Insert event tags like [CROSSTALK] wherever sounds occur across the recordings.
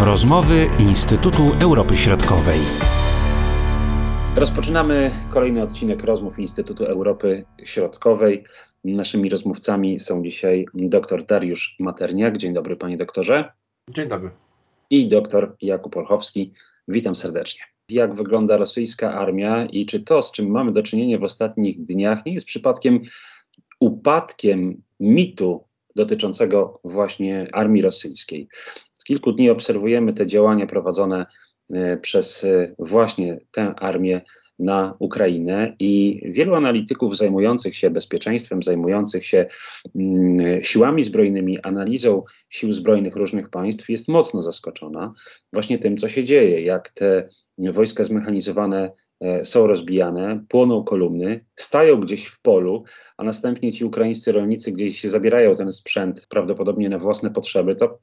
Rozmowy Instytutu Europy Środkowej. Rozpoczynamy kolejny odcinek rozmów Instytutu Europy Środkowej. Naszymi rozmówcami są dzisiaj dr Dariusz Materniak. Dzień dobry, panie doktorze. Dzień dobry. I dr Jakub Olchowski. Witam serdecznie. Jak wygląda rosyjska armia i czy to, z czym mamy do czynienia w ostatnich dniach, nie jest przypadkiem upadkiem mitu dotyczącego właśnie armii rosyjskiej. Kilku dni obserwujemy te działania prowadzone e, przez e, właśnie tę armię na Ukrainę i wielu analityków zajmujących się bezpieczeństwem, zajmujących się mm, siłami zbrojnymi, analizą sił zbrojnych różnych państw jest mocno zaskoczona właśnie tym, co się dzieje, jak te wojska zmechanizowane e, są rozbijane, płoną kolumny, stają gdzieś w polu, a następnie ci ukraińscy rolnicy gdzieś zabierają ten sprzęt prawdopodobnie na własne potrzeby. To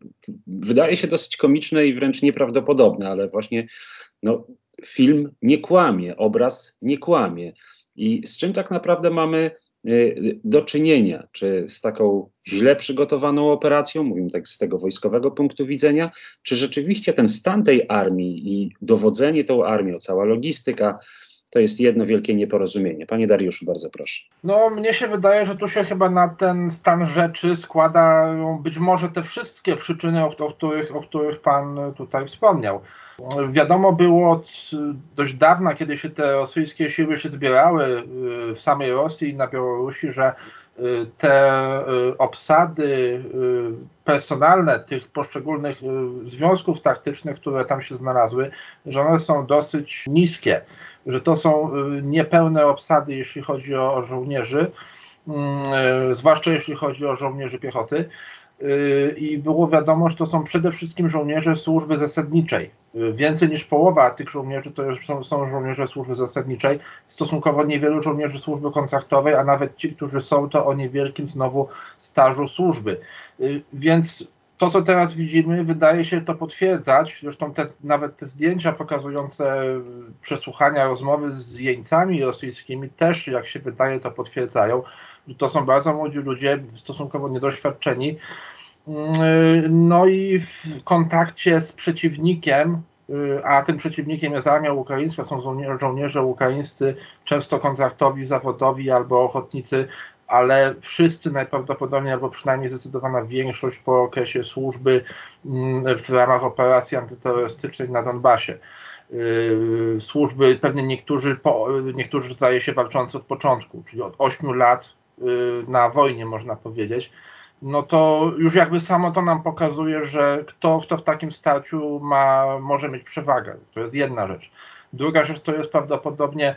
wydaje się dosyć komiczne i wręcz nieprawdopodobne, ale właśnie no, film nie kłamie, obraz nie kłamie. I z czym tak naprawdę mamy y, do czynienia? Czy z taką źle przygotowaną operacją, mówimy tak z tego wojskowego punktu widzenia, czy rzeczywiście ten stan tej armii i dowodzenie tą armią, cała logistyka, to jest jedno wielkie nieporozumienie. Panie Dariuszu, bardzo proszę. No, mnie się wydaje, że tu się chyba na ten stan rzeczy składają być może te wszystkie przyczyny, o, o, których, o których Pan tutaj wspomniał. Wiadomo było od dość dawna, kiedy się te rosyjskie siły się zbierały y, w samej Rosji i na Białorusi, że te y, obsady personalne tych poszczególnych związków taktycznych, które tam się znalazły, że one są dosyć niskie, że to są niepełne obsady, jeśli chodzi o żołnierzy, mm, zwłaszcza jeśli chodzi o żołnierzy piechoty. Y, i było wiadomo, że to są przede wszystkim żołnierze służby zasadniczej. Y, więcej niż połowa tych żołnierzy to już są, są żołnierze służby zasadniczej, stosunkowo niewielu żołnierzy służby kontraktowej, a nawet ci, którzy są, to o niewielkim znowu stażu służby. Y, więc to, co teraz widzimy, wydaje się to potwierdzać. Zresztą te, nawet te zdjęcia pokazujące przesłuchania rozmowy z jeńcami rosyjskimi też, jak się wydaje, to potwierdzają to są bardzo młodzi ludzie, stosunkowo niedoświadczeni. Mm, no i w kontakcie z przeciwnikiem, y, a tym przeciwnikiem jest armia ukraińska, są żołnierze, ukraińscy, często kontraktowi, zawodowi albo ochotnicy, ale wszyscy najprawdopodobniej, albo przynajmniej zdecydowana większość po okresie służby mm, w ramach operacji antyterrorystycznej na Donbasie. Y, służby, pewnie niektórzy, niektórzy zdaje się walczący od początku, czyli od 8 lat na wojnie, można powiedzieć, no to już jakby samo to nam pokazuje, że kto, kto w takim starciu ma, może mieć przewagę. To jest jedna rzecz. Druga rzecz to jest prawdopodobnie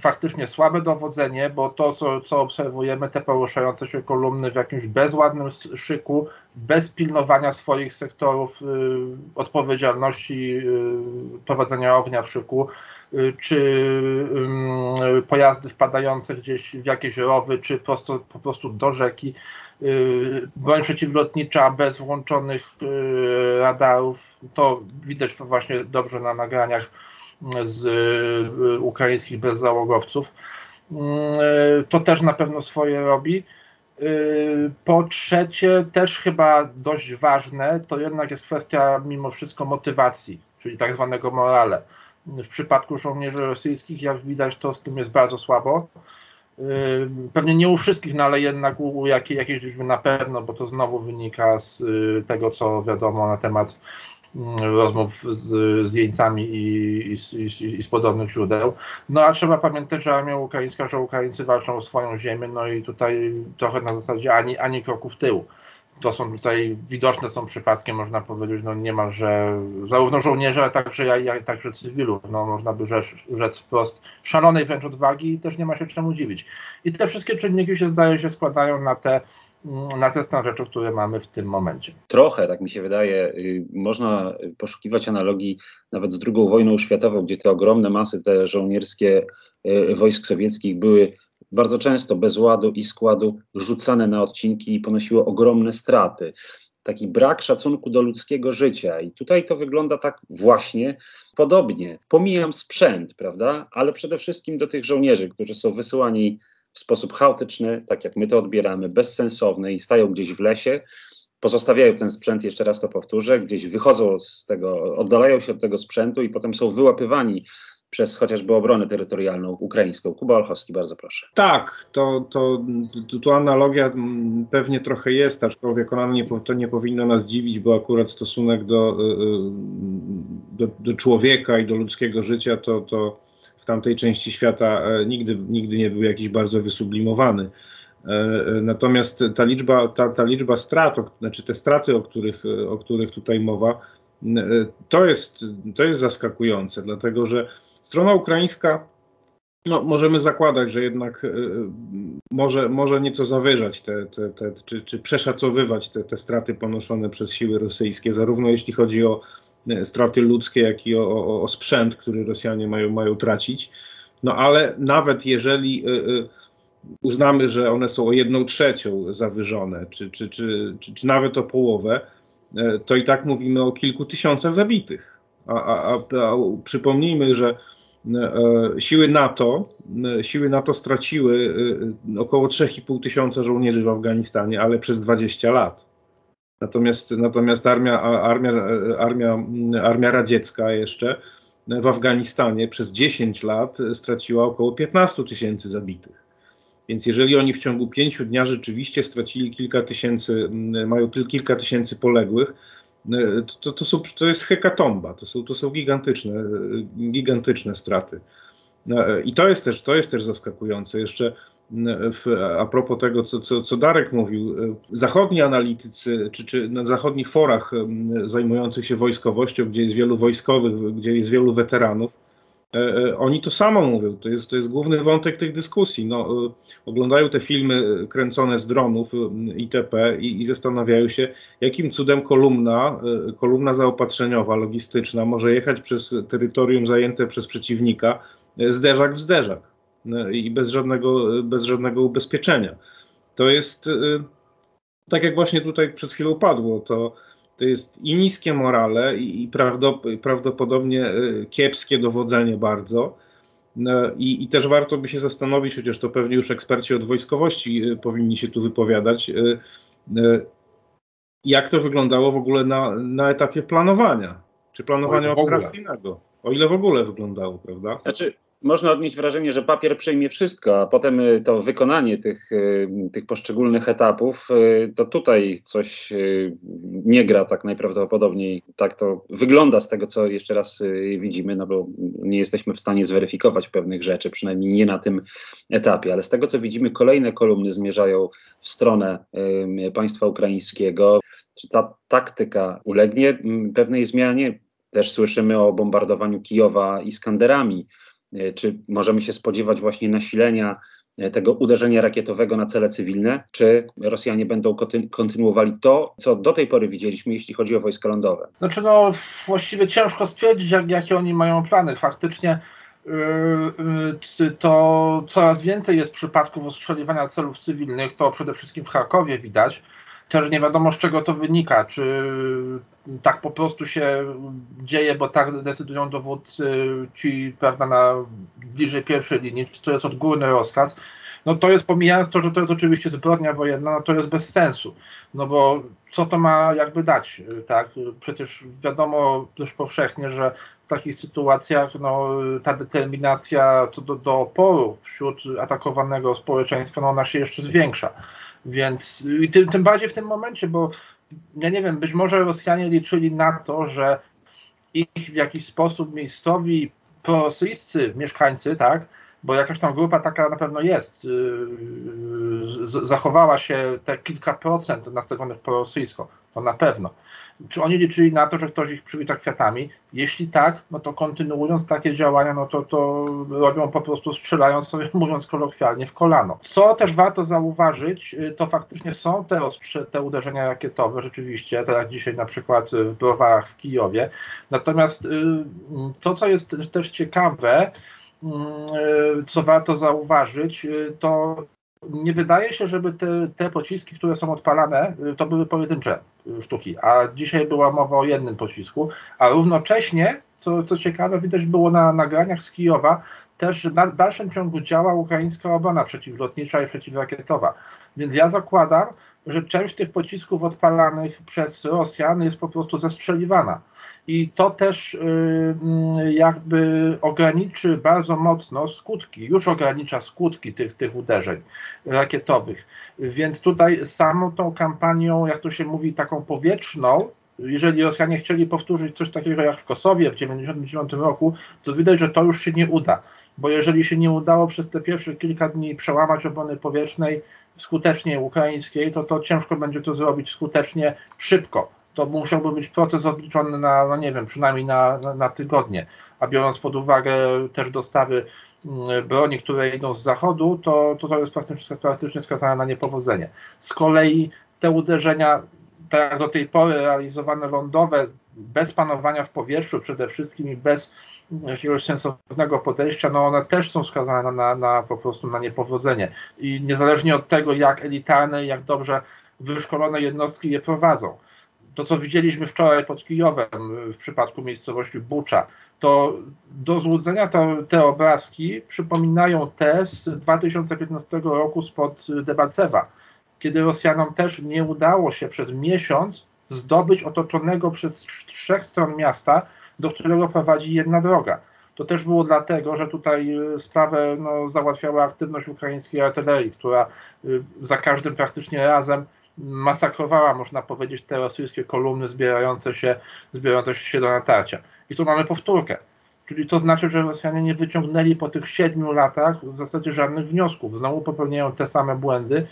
faktycznie słabe dowodzenie, bo to, co, co obserwujemy, te poruszające się kolumny w jakimś bezładnym szyku, bez pilnowania swoich sektorów y, odpowiedzialności y, prowadzenia ognia w szyku, Y, czy pojazdy wpadające gdzieś w jakieś rowy, czy prosto, po prostu do rzeki. Y, broń przeciwlotnicza bez włączonych y, radarów, to widać właśnie dobrze na nagraniach z ukraińskich bezzałogowców. To też na pewno swoje robi. Po trzecie, też chyba dość ważne, to jednak jest kwestia mimo wszystko motywacji, czyli tak zwanego morale w przypadku żołnierzy rosyjskich, jak widać, to z tym jest bardzo słabo. Pewnie nie u wszystkich, no ale jednak u jakiej, jakiejś liczby na pewno, bo to znowu wynika z yy, tego, co wiadomo na temat yy, rozmów z, z jeńcami i, i, i, i, z podobnych źródeł. No a trzeba pamiętać, że armia ukraińska, że Ukraińcy walczą o swoją ziemię, no i tutaj trochę na zasadzie ani, ani kroku w tył to są tutaj widoczne są przypadki, można powiedzieć, no niemalże zarówno żołnierzy, ale także, jak, także cywilów, no można by rzec, rzec wprost szalonej wręcz odwagi i też nie ma się czemu dziwić. I te wszystkie czynniki się zdaje się składają na te na te stan rzeczy, które mamy w tym momencie. Trochę, tak mi się wydaje, y, można poszukiwać analogii nawet z II wojną światową, gdzie te ogromne masy, te żołnierskie y, wojsk sowieckich były bardzo często bez ładu i składu rzucane na odcinki i ponosiło ogromne straty. Taki brak szacunku do ludzkiego życia. I tutaj to wygląda tak właśnie podobnie. Pomijam sprzęt, prawda? Ale przede wszystkim do tych żołnierzy, którzy są wysyłani w sposób chaotyczny, tak jak my to odbieramy, bezsensowny i stają gdzieś w lesie pozostawiają ten sprzęt, jeszcze raz to powtórzę, gdzieś wychodzą z tego, oddalają się od tego sprzętu i potem są wyłapywani przez chociażby obronę terytorialną ukraińską. Kuba Olchowski, bardzo proszę. Tak, to, to, to, to analogia pewnie trochę jest, aczkolwiek ona nie, to nie powinno nas dziwić, bo akurat stosunek do, do, do człowieka i do ludzkiego życia to, to w tamtej części świata e, nigdy, nigdy nie był jakiś bardzo wysublimowany. E, e, natomiast ta liczba, ta, ta liczba strat, znaczy te straty, o których, o których tutaj mowa, to jest, to jest zaskakujące, dlatego że strona ukraińska, no, możemy zakładać, że jednak może, może nieco zawyżać te, te, te czy, czy przeszacowywać te, te straty ponoszone przez siły rosyjskie, zarówno jeśli chodzi o straty ludzkie, jak i o, o, o sprzęt, który Rosjanie mają, mają tracić. No ale nawet jeżeli uznamy, że one są o jedną trzecią zawyżone, czy, czy, czy, czy, czy nawet o połowę, e, to i tak mówimy o kilku tysiącach zabitych. A, a, a, przypomnijmy, że e, siły NATO, e, siły NATO straciły około 3,5 tysiąca żołnierzy w Afganistanie, ale przez 20 lat. Natomiast, natomiast armia, armia, armia, armia radziecka jeszcze w Afganistanie przez 10 lat straciła około 15 tysięcy zabitych. Więc jeżeli oni w ciągu pięciu dnia rzeczywiście stracili kilka tysięcy, mają kilka tysięcy poległych, to, to, są, to jest hekatomba, to są, to są gigantyczne, gigantyczne straty. No, I to jest też, to jest też zaskakujące. Jeszcze w, a propos tego, co, co, co Darek mówił, zachodni analitycy, czy, czy na zachodnich forach zajmujących się wojskowością, gdzie jest wielu wojskowych, gdzie jest wielu weteranów, E, e, oni to samo mówią, to jest, to jest główny wątek tych dyskusji. No, e, oglądają te filmy kręcone z dronów itp. I, i zastanawiają się, jakim cudem kolumna, kolumna zaopatrzeniowa, logistyczna może jechać przez terytorium zajęte przez przeciwnika zderzak w zderzak i bez żadnego, bez żadnego ubezpieczenia. To jest, tak jak właśnie tutaj przed chwilą padło, to to jest i niskie morale, i prawdopodobnie y, kiepskie dowodzenie bardzo. No, I, I, też warto by się zastanowić, chociaż to pewnie już eksperci od wojskowości y, powinni się tu wypowiadać, y, jak to wyglądało w ogóle na, na etapie planowania, czy planowania operacyjnego. O ile w ogóle wyglądało, prawda? Znaczy, można odnieść wrażenie, że papier przejmie wszystko, a potem y, to wykonanie tych, y, tych poszczególnych etapów, y, to tutaj coś nie gra tak najprawdopodobniej. Tak to wygląda z tego, co jeszcze raz widzimy, no bo nie jesteśmy w stanie zweryfikować pewnych rzeczy, przynajmniej nie na tym etapie, ale z tego, co widzimy, kolejne kolumny zmierzają w stronę państwa ukraińskiego. Czy ta taktyka ulegnie pewnej zmianie? Też słyszymy o bombardowaniu Kijowa Iskanderami czy możemy się spodziewać właśnie nasilenia e, tego uderzenia rakietowego na cele cywilne, czy Rosjanie będą kontynuowali to, co do tej pory widzieliśmy, jeśli chodzi o wojska lądowe? Znaczy, no, właściwie ciężko stwierdzić, jak, jakie oni mają plany. Faktycznie yy, to coraz więcej jest przypadków ostrzeliwania celów cywilnych, to przede wszystkim w Charkowie widać. Też nie wiadomo, z czego to wynika, czy tak po prostu się dzieje, bo tak decydują dowódcy ci, prawda, na bliżej pierwszej linii, czy to jest odgórny rozkaz, no to jest, pomijając to, że to jest oczywiście zbrodnia wojenna, no to jest bez sensu, no bo co to ma jakby dać, tak, przecież wiadomo dość powszechnie, że w takich sytuacjach no, ta determinacja do, do oporu wśród atakowanego społeczeństwa, no ona się jeszcze zwiększa, więc i tym, tym bardziej w tym momencie, bo ja nie wiem, być może Rosjanie liczyli na to, że ich w jakiś sposób miejscowi prorosyjscy mieszkańcy, tak, bo jakaś tam grupa taka na pewno jest, yy, zachowała się te kilka procent nastawionych prorosyjsko, to na pewno. Czy oni liczyli na to, że ktoś ich przywita kwiatami? Jeśli tak, no to kontynuując takie działania, no to, to robią po prostu strzelając sobie, [LAUGHS] mówiąc kolokwialnie, w kolano. Co też warto zauważyć, y, to faktycznie są te, te uderzenia rakietowe, rzeczywiście, jak dzisiaj na przykład w Browarach w Kijowie. Natomiast y, to, co jest też ciekawe, y, co warto zauważyć, to nie wydaje się, żeby te, te pociski, które są odpalane, to były pojedyncze sztuki, a dzisiaj była mowa o jednym pocisku, a równocześnie, co, co ciekawe, widać było na nagraniach z Kijowa, też na dalszym ciągu działa ukraińska obrona przeciwlotnicza i przeciwrakietowa. Więc ja zakładam, że część tych pocisków odpalanych przez Rosjan jest po prostu zestrzeliwana. I to też y, mm, jakby ograniczy bardzo mocno skutki, już ogranicza skutki tych, tych uderzeń rakietowych. Więc tutaj samą tą kampanią, jak to się mówi, taką powietrzną, jeżeli Rosjanie chcieli powtórzyć coś takiego jak w Kosowie w 1999 roku, to widać, że to już się nie uda. Bo jeżeli się nie udało przez te pierwsze kilka dni przełamać obrony powietrznej skutecznie ukraińskiej, to to ciężko będzie to zrobić skutecznie szybko. To musiałby być proces obliczony na, no nie wiem, przynajmniej na, na, na tygodnie. A biorąc pod uwagę też dostawy mm, broni, które idą z zachodu, to to, to jest praktycznie, praktycznie skazane na niepowodzenie. Z kolei te uderzenia tak jak do tej pory realizowane lądowe, bez panowania w powietrzu przede wszystkim i bez jakiegoś sensownego podejścia, no one też są skazane na, na, na po prostu na niepowodzenie. I niezależnie od tego, jak elitarne jak dobrze wyszkolone jednostki je prowadzą. To, co widzieliśmy wczoraj pod Kijowem w przypadku miejscowości Bucza, to do złudzenia te, te obrazki przypominają te z 2015 roku spod Debalcewa kiedy Rosjanom też nie udało się przez miesiąc zdobyć otoczonego przez trzech stron miasta, do którego prowadzi jedna droga. To też było dlatego, że tutaj y, sprawę no, załatwiała aktywność ukraińskiej artylerii, która y, za każdym praktycznie razem masakrowała, można powiedzieć, te rosyjskie kolumny zbierające się, zbierające się do natarcia. I tu mamy powtórkę. Czyli to znaczy, że Rosjanie nie wyciągnęli po tych siedmiu latach w zasadzie żadnych wniosków. Znowu popełniają te same błędy,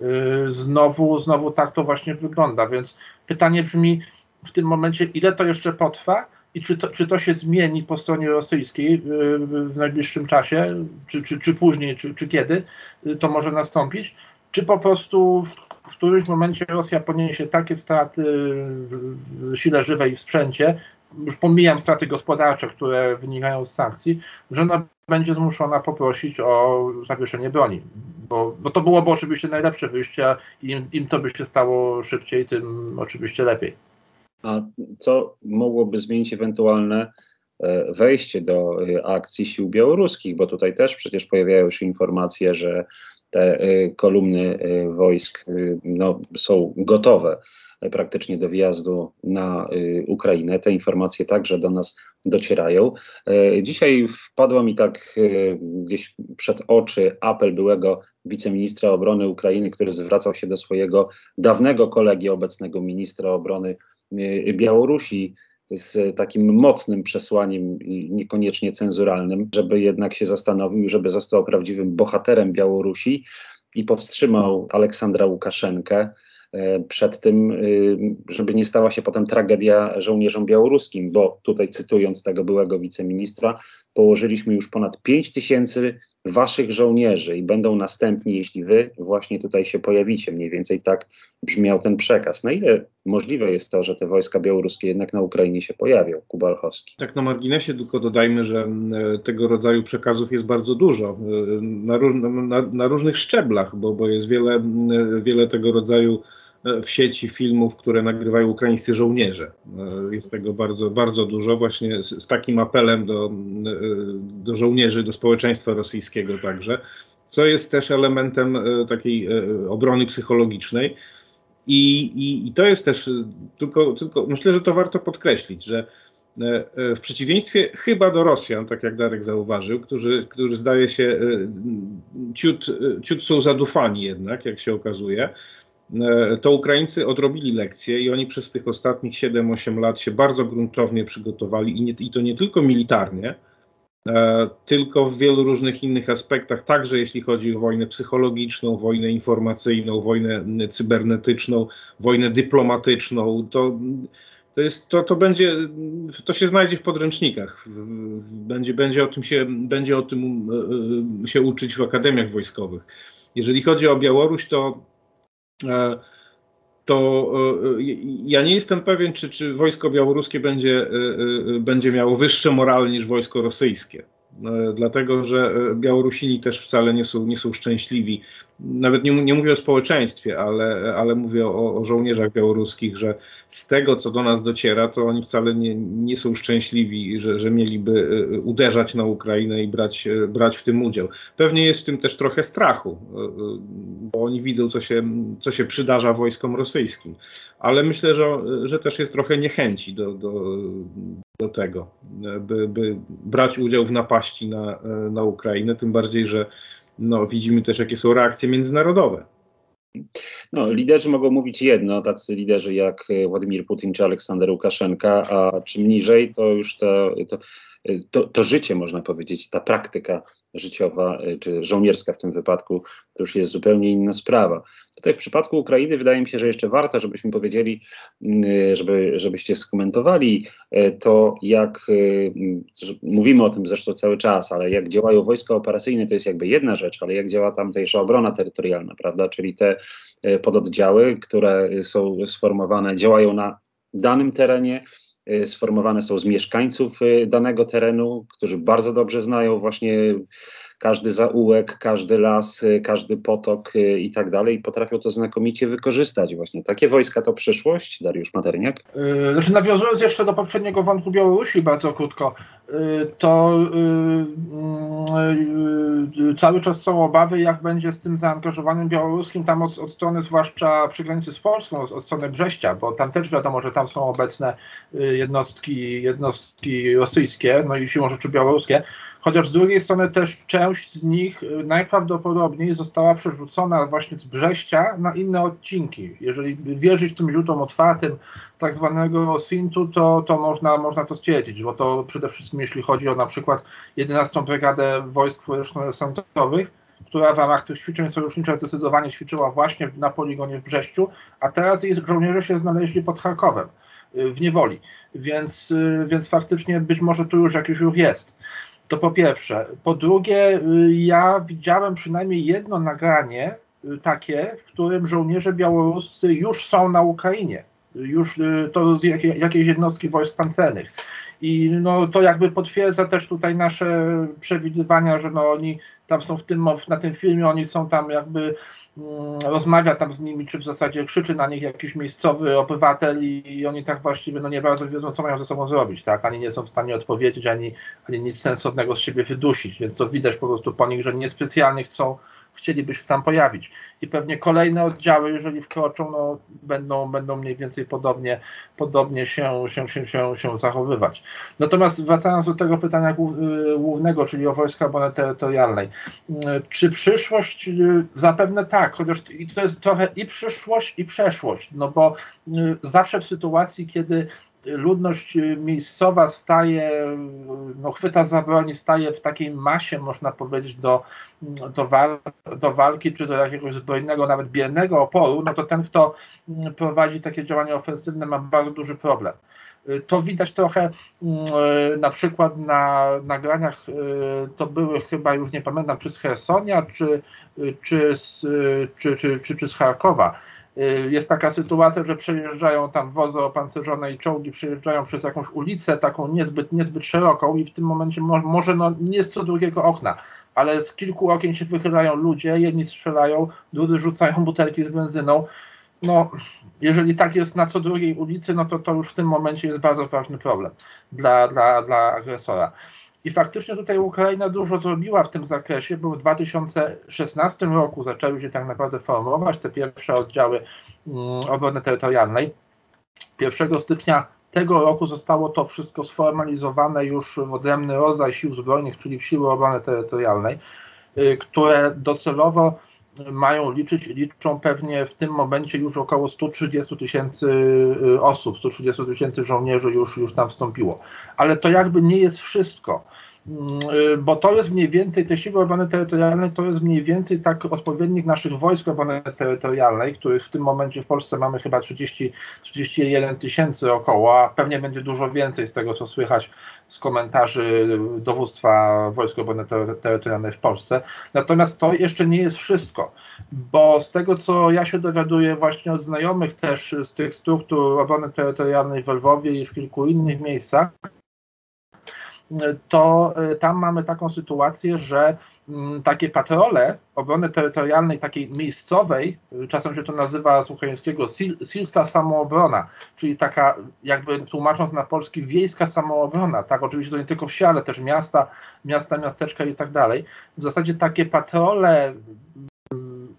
Y, znowu, znowu tak to właśnie wygląda. Więc pytanie brzmi w tym momencie, ile to jeszcze potrwa i czy to, czy to się zmieni po stronie rosyjskiej y, w najbliższym czasie, czy, czy, czy później, czy, czy kiedy to może nastąpić, czy po prostu w, którymś momencie Rosja poniesie takie straty w sile żywej i w sprzęcie, już pomijam straty gospodarcze, które wynikają z sankcji, że ona będzie zmuszona poprosić o zawieszenie broni. Bo, bo to byłoby oczywiście najlepsze wyjście im, im to by się stało szybciej, tym oczywiście lepiej. A co mogłoby zmienić ewentualne e, wejście do e, akcji sił białoruskich, bo tutaj też przecież pojawiają się informacje, że te e, kolumny wojsk no, są gotowe praktycznie do wjazdu na y, Ukrainę. Te informacje także do nas docierają. Dzisiaj wpadła mi tak y, gdzieś przed oczy apel byłego wiceministra obrony Ukrainy, który zwracał się do swojego dawnego kolegi, obecnego ministra obrony y, Białorusi, z takim mocnym przesłaniem, niekoniecznie cenzuralnym, żeby jednak się zastanowił, żeby został prawdziwym bohaterem Białorusi i powstrzymał Aleksandra Łukaszenkę E, przed tym, y, żeby nie stała się potem tragedia żołnierzom białoruskim, bo tutaj cytując tego byłego wiceministra, położyliśmy już ponad 5 tysięcy waszych żołnierzy i będą następni, jeśli wy właśnie tutaj się pojawicie. Mniej więcej tak brzmiał ten przekaz. Na ile możliwe jest to, że te wojska białoruskie jednak na Ukrainie się pojawią? Kuba Olchowski. Tak na marginesie tylko dodajmy, że tego rodzaju przekazów jest bardzo dużo e, na, na, na różnych szczeblach, bo, bo jest wiele, wiele tego rodzaju w sieci filmów, które nagrywają ukraińscy żołnierze. E, jest tego bardzo, bardzo dużo, właśnie z, z, takim apelem do, e, do żołnierzy, do społeczeństwa rosyjskiego także, co jest też elementem e, takiej obrony psychologicznej. I, i, I, to jest też, tylko, tylko myślę, że to warto podkreślić, że w przeciwieństwie chyba do Rosjan, tak jak Darek zauważył, którzy, którzy zdaje się ciut, ciut są zadufani jednak, jak się okazuje, E, to Ukraińcy odrobili lekcję i oni przez tych ostatnich 7-8 lat się bardzo gruntownie przygotowali i, nie, i to nie tylko militarnie, e, tylko w wielu różnych innych aspektach, także jeśli chodzi o wojnę psychologiczną, wojnę informacyjną, wojnę cybernetyczną, wojnę dyplomatyczną. To, to, jest, to, to, będzie, to się znajdzie w podręcznikach. Będzie, będzie, o tym się, będzie o tym e, się uczyć w akademiach wojskowych. Jeżeli chodzi o Białoruś, to E, to e, ja nie jestem pewien, czy, czy wojsko białoruskie będzie, e, będzie miało wyższe morale niż wojsko rosyjskie. dlatego że Białorusini też wcale nie są, nie są szczęśliwi. Nawet nie, nie mówię o społeczeństwie, ale, ale mówię o, o żołnierzach białoruskich, że z tego, co do nas dociera, to oni wcale nie, nie są szczęśliwi, że, że mieliby uderzać na Ukrainę i brać, brać w tym udział. Pewnie jest w tym też trochę strachu, bo oni widzą, co się, co się przydarza wojskom rosyjskim. Ale myślę, że, że też jest trochę niechęci do, do, do tego, by, by brać udział w napaści na, na Ukrainę, tym bardziej, że no, widzimy też, jakie są reakcje międzynarodowe. No, liderzy mogą mówić jedno, tacy liderzy jak Władimir Putin czy Aleksander Łukaszenka, a czym niżej, to już to, to, to, to życie, można powiedzieć, ta praktyka życiowa, y, czy żołnierska w tym wypadku, to już jest zupełnie inna sprawa. Tutaj w przypadku Ukrainy wydaje mi się, że jeszcze warto, żebyśmy powiedzieli, y, żeby, żebyście skomentowali y, to, jak mówimy o tym zresztą cały czas, ale jak działają wojska operacyjne, to jest jakby jedna rzecz, ale jak działa tamtejsza obrona terytorialna, prawda? Czyli te pododdziały, które są sformowane, działają na danym terenie, sformowane są z mieszkańców y, danego terenu, którzy bardzo dobrze znają właśnie każdy zaułek, każdy las, y, każdy potok i tak dalej potrafią to znakomicie wykorzystać. Właśnie takie wojska to przyszłość, Dariusz Materniak? Znaczy nawiązując jeszcze do poprzedniego wątku Białorusi bardzo krótko, to cały czas są obawy, jak będzie z tym zaangażowaniem białoruskim tam od, od strony zwłaszcza przy granicy z Polską, od, od strony Brześcia, bo tam też wiadomo, że tam są obecne jednostki, jednostki rosyjskie, no i siłą rzeczy białoruskie, chociaż z drugiej strony też część z nich y, najprawdopodobniej została przerzucona właśnie z Brześcia na inne odcinki. Jeżeli wierzyć tym źródłom otwartym tak zwanego SINT-u, to, to można, można to stwierdzić, bo to przede wszystkim jeśli chodzi o na przykład 11 Brygadę Wojsk Powietrzno-Desantowych, która w ramach tych ćwiczeń sojuszniczych zdecydowanie ćwiczyła właśnie na poligonie w Brześciu, a teraz jej żołnierze się znaleźli pod Charkowem y, w niewoli, więc, y, więc faktycznie być może tu już jakiś ruch jest. To po pierwsze. Po drugie, y, ja widziałem przynajmniej jedno nagranie y, takie, w którym żołnierze białoruscy już są na Ukrainie. Już y, to z jakiejś jednostki wojsk pancernych. I no, to jakby potwierdza też tutaj nasze przewidywania, że no, oni tam są w tym, na tym filmie, oni są tam jakby rozmawia tam z nimi, czy w zasadzie krzyczy na nich jakiś miejscowy obywatel i, i oni tak właściwie no nie bardzo wiedzą, co mają ze sobą zrobić, tak? Ani nie są w stanie odpowiedzieć, ani, ani nic sensownego z siebie wydusić, więc to widać po prostu po nich, że niespecjalnie chcą chcieliby się tam pojawić. I pewnie kolejne oddziały, jeżeli wkroczą, no, będą, będą mniej więcej podobnie, podobnie się, się, się, się, się zachowywać. Natomiast wracając do tego pytania y, głównego, czyli o wojska obrony terytorialnej. Y, czy przyszłość? Y, zapewne tak, chociaż to jest trochę i przyszłość, i przeszłość, no bo zawsze w sytuacji, kiedy ludność y, miejscowa staje, no chwyta za broń, staje w takiej masie, można powiedzieć, do, do, wal, do walki, czy do jakiegoś zbrojnego, nawet biernego oporu, no to ten, kto mm, prowadzi takie działania ofensywne, ma bardzo duży problem. Y, to widać trochę y, na przykład na nagraniach, to były chyba już nie pamiętam, czy z Hersonia, czy, czy, z, czy, czy, czy, czy z Charkowa jest taka sytuacja, że przejeżdżają tam wozy opancerzone i czołgi przejeżdżają przez jakąś ulicę taką niezbyt, niezbyt szeroką i w tym momencie mo może no, nie z co drugiego okna, ale z kilku okien się wychylają ludzie, jedni strzelają, drudzy rzucają butelki z benzyną. No, jeżeli tak jest na co drugiej ulicy, no to to już w tym momencie jest bardzo ważny problem dla, dla, dla agresora. I faktycznie tutaj Ukraina dużo zrobiła w tym zakresie, bo w 2016 roku zaczęły się tak naprawdę formować te pierwsze oddziały mm, obrony terytorialnej. 1 stycznia tego roku zostało to wszystko sformalizowane już w odrębny rodzaj sił zbrojnych, czyli w siły obrony terytorialnej, y, które docelowo mają liczyć, liczą pewnie w tym momencie już około 130 tysięcy y, osób, 130 tysięcy żołnierzy już, już tam wstąpiło. Ale to jakby nie jest wszystko bo to jest mniej więcej, te siły obrony terytorialnej to jest mniej więcej tak odpowiednik naszych wojsk obrony terytorialnej, których w tym momencie w Polsce mamy chyba 30, 31 tysięcy około, a pewnie będzie dużo więcej z tego, co słychać z komentarzy dowództwa Wojsk Obrony Terytorialnej w Polsce. Natomiast to jeszcze nie jest wszystko, bo z tego, co ja się dowiaduję właśnie od znajomych też z tych struktur obrony terytorialnej w Lwowie i w kilku innych miejscach, to tam mamy taką sytuację, że Mm, takie patrole obrony terytorialnej, takiej miejscowej, czasem się to nazywa z ukraińskiego sil, silska samoobrona, czyli taka, jakby tłumacząc na polski, wiejska samoobrona, tak, oczywiście to nie tylko wsi, ale też miasta, miasta, miasteczka i tak dalej. W zasadzie takie patrole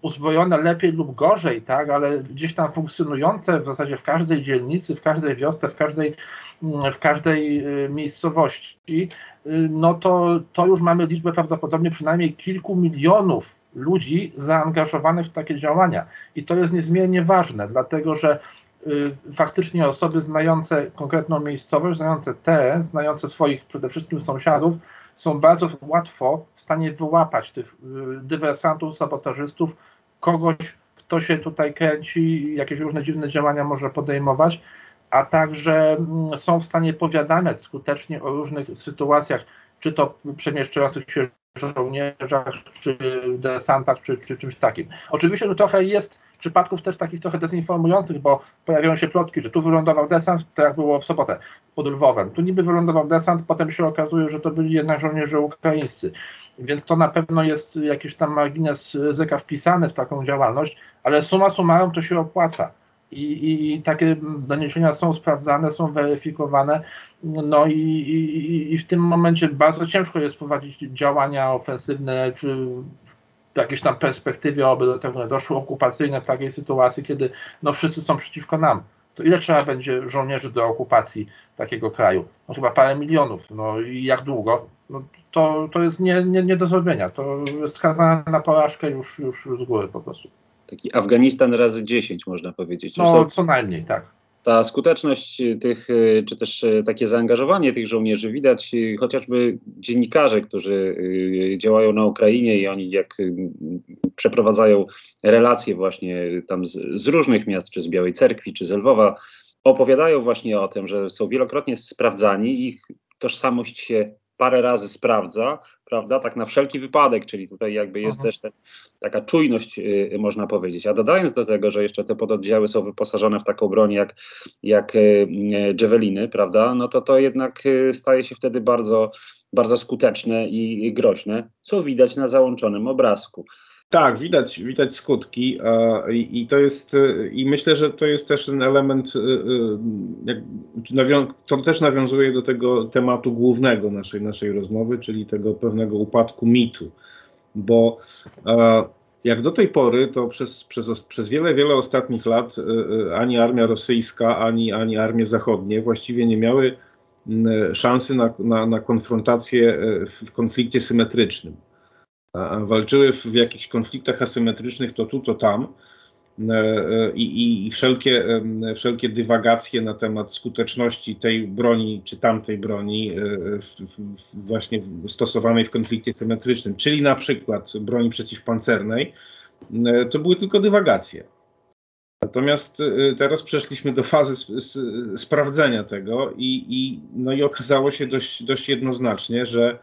uzbrojone lepiej lub gorzej, tak, ale gdzieś tam funkcjonujące w zasadzie w każdej dzielnicy, w każdej wiosce, w każdej, mm, w każdej y, miejscowości, Y, no to, to już mamy liczbę prawdopodobnie przynajmniej kilku milionów ludzi zaangażowanych w takie działania. I to jest niezmiernie ważne, dlatego że y, faktycznie osoby znające konkretną miejscowość, znające teren, znające swoich przede wszystkim sąsiadów, są bardzo łatwo w stanie wyłapać tych y, dywersantów, sabotażystów, kogoś, kto się tutaj kręci, jakieś różne dziwne działania może podejmować a także mm, są w stanie powiadamiać skutecznie o różnych sytuacjach, czy to przemieszczających się żołnierzach, czy desantach, czy, czy czymś takim. Oczywiście tu trochę jest przypadków też takich trochę dezinformujących, bo pojawiają się plotki, że tu wylądował desant, tak jak było w sobotę pod Lwowem. Tu niby wylądował desant, potem się okazuje, że to byli jednak żołnierze ukraińscy. Więc to na pewno jest jakiś tam margines ryzyka wpisany w taką działalność, ale suma summarum to się opłaca i, i, i takie doniesienia są sprawdzane, są weryfikowane. No i, i, i w tym momencie bardzo ciężko jest prowadzić działania ofensywne, czy jakiejś tam perspektywie, aby do tego doszło okupacyjne w takiej sytuacji, kiedy no wszyscy są przeciwko nam. To ile trzeba będzie żołnierzy do okupacji takiego kraju? No chyba parę milionów. No i jak długo? No to, to jest nie, nie, nie do zrobienia. To jest skazane na porażkę już, już z góry po prostu taki Afganistan razy 10 można powiedzieć. No, co najmniej, tak. Ta skuteczność tych, y, czy też y, takie zaangażowanie tych żołnierzy widać y, chociażby dziennikarze, którzy działają na Ukrainie i oni jak przeprowadzają relacje właśnie tam z, z różnych miast, czy z Białej Cerkwi, czy z Lwowa, opowiadają właśnie o tym, że są wielokrotnie sprawdzani, ich tożsamość się parę razy sprawdza, prawda, tak na wszelki wypadek, czyli tutaj jakby jest Aha. Mhm. też ten, taka czujność, yy, można powiedzieć. A dodając do tego, że jeszcze te pododdziały są wyposażone w taką broń jak, jak yy, Javeliny, prawda, no to to jednak yy, staje się wtedy bardzo, bardzo skuteczne i groźne, co widać na załączonym obrazku. Tak, widać, widać skutki i, i to jest, i myślę, że to jest też ten element, jak, to też nawiązuje do tego tematu głównego naszej, naszej rozmowy, czyli tego pewnego upadku mitu, bo jak do tej pory, to przez, przez, przez wiele, wiele ostatnich lat ani armia rosyjska, ani, ani armie zachodnie właściwie nie miały szansy na, na, na konfrontację w konflikcie symetrycznym walczyły w, jakichś konfliktach asymetrycznych to tu, to tam. E, e, I, i, wszelkie, wszelkie dywagacje na temat skuteczności tej broni czy tamtej broni e, w, w, właśnie stosowanej w konflikcie symetrycznym, czyli na przykład broni przeciwpancernej, to były tylko dywagacje. Natomiast teraz przeszliśmy do fazy sprawdzenia tego i, i, no i okazało się dość, dość jednoznacznie, że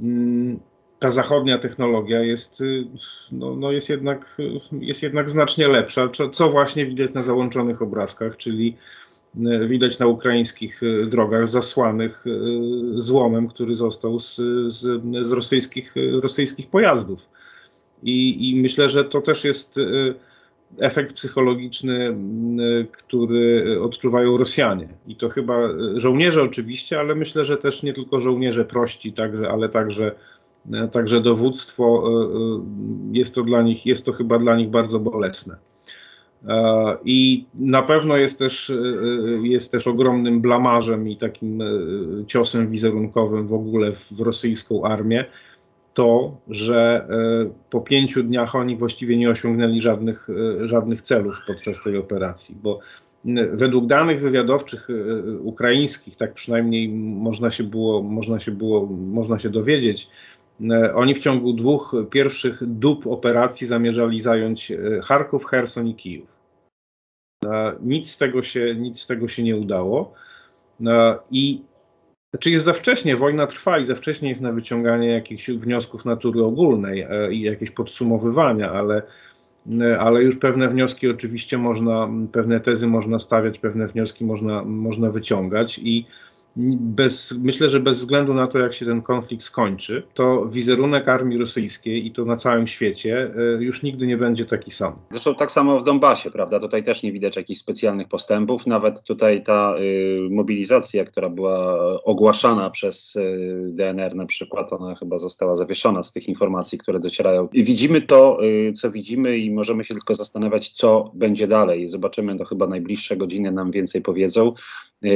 mm, ta zachodnia technologia jest, y, no, no jest, jednak, jest jednak znacznie lepsza, co właśnie widać na załączonych obrazkach, czyli y, widać na ukraińskich y, drogach zasłanych złomem, który został z, z, z rosyjskich, rosyjskich pojazdów. I, I myślę, że to też jest efekt psychologiczny, który odczuwają Rosjanie. I to chyba żołnierze oczywiście, ale myślę, że też nie tylko żołnierze prości, także, ale także także dowództwo e, e, jest to dla nich, jest to chyba dla nich bardzo bolesne. I na pewno jest też, jest też ogromnym blamarzem i takim ciosem wizerunkowym w ogóle w, w rosyjską armię to, że po pięciu dniach oni właściwie nie osiągnęli żadnych, żadnych celów podczas tej operacji, bo według danych wywiadowczych ukraińskich, tak przynajmniej można się było, można się było, można się dowiedzieć, E, oni w ciągu dwóch pierwszych dób operacji zamierzali zająć e, Charków, Herson i Kijów. E, nic z tego się, nic z tego się nie udało. I czy znaczy jest za wcześnie, wojna trwa i za wcześnie jest na wyciąganie jakichś wniosków natury ogólnej i jakieś podsumowywania, ale, ale już pewne wnioski oczywiście można, pewne tezy można stawiać, pewne wnioski można, można wyciągać i bez, myślę, że bez względu na to, jak się ten konflikt skończy, to wizerunek armii rosyjskiej i to na całym świecie e, już nigdy nie będzie taki sam. Zresztą tak samo w Donbasie, prawda? Tutaj też nie widać jakichś specjalnych postępów. Nawet tutaj ta y, mobilizacja, która była ogłaszana przez y, DNR na przykład, ona chyba została zawieszona z tych informacji, które docierają. Widzimy to, y, co widzimy i możemy się tylko zastanawiać, co będzie dalej. Zobaczymy, to chyba najbliższe godziny nam więcej powiedzą,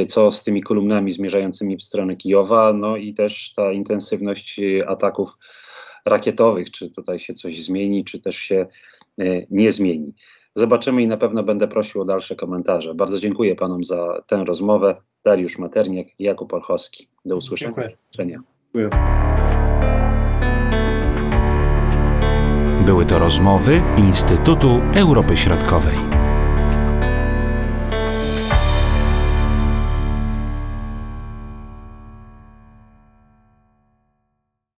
co z tymi kolumnami zmierzającymi w stronę Kijowa, no i też ta intensywność y, ataków rakietowych, czy tutaj się coś zmieni, czy też się y, nie zmieni. Zobaczymy i na pewno będę prosił o dalsze komentarze. Bardzo dziękuję panom za tę rozmowę. Dariusz Materniak Jakub Orchowski. Do usłyszenia. Dziękuję. Dziękuję. Były to rozmowy Instytutu Europy Środkowej.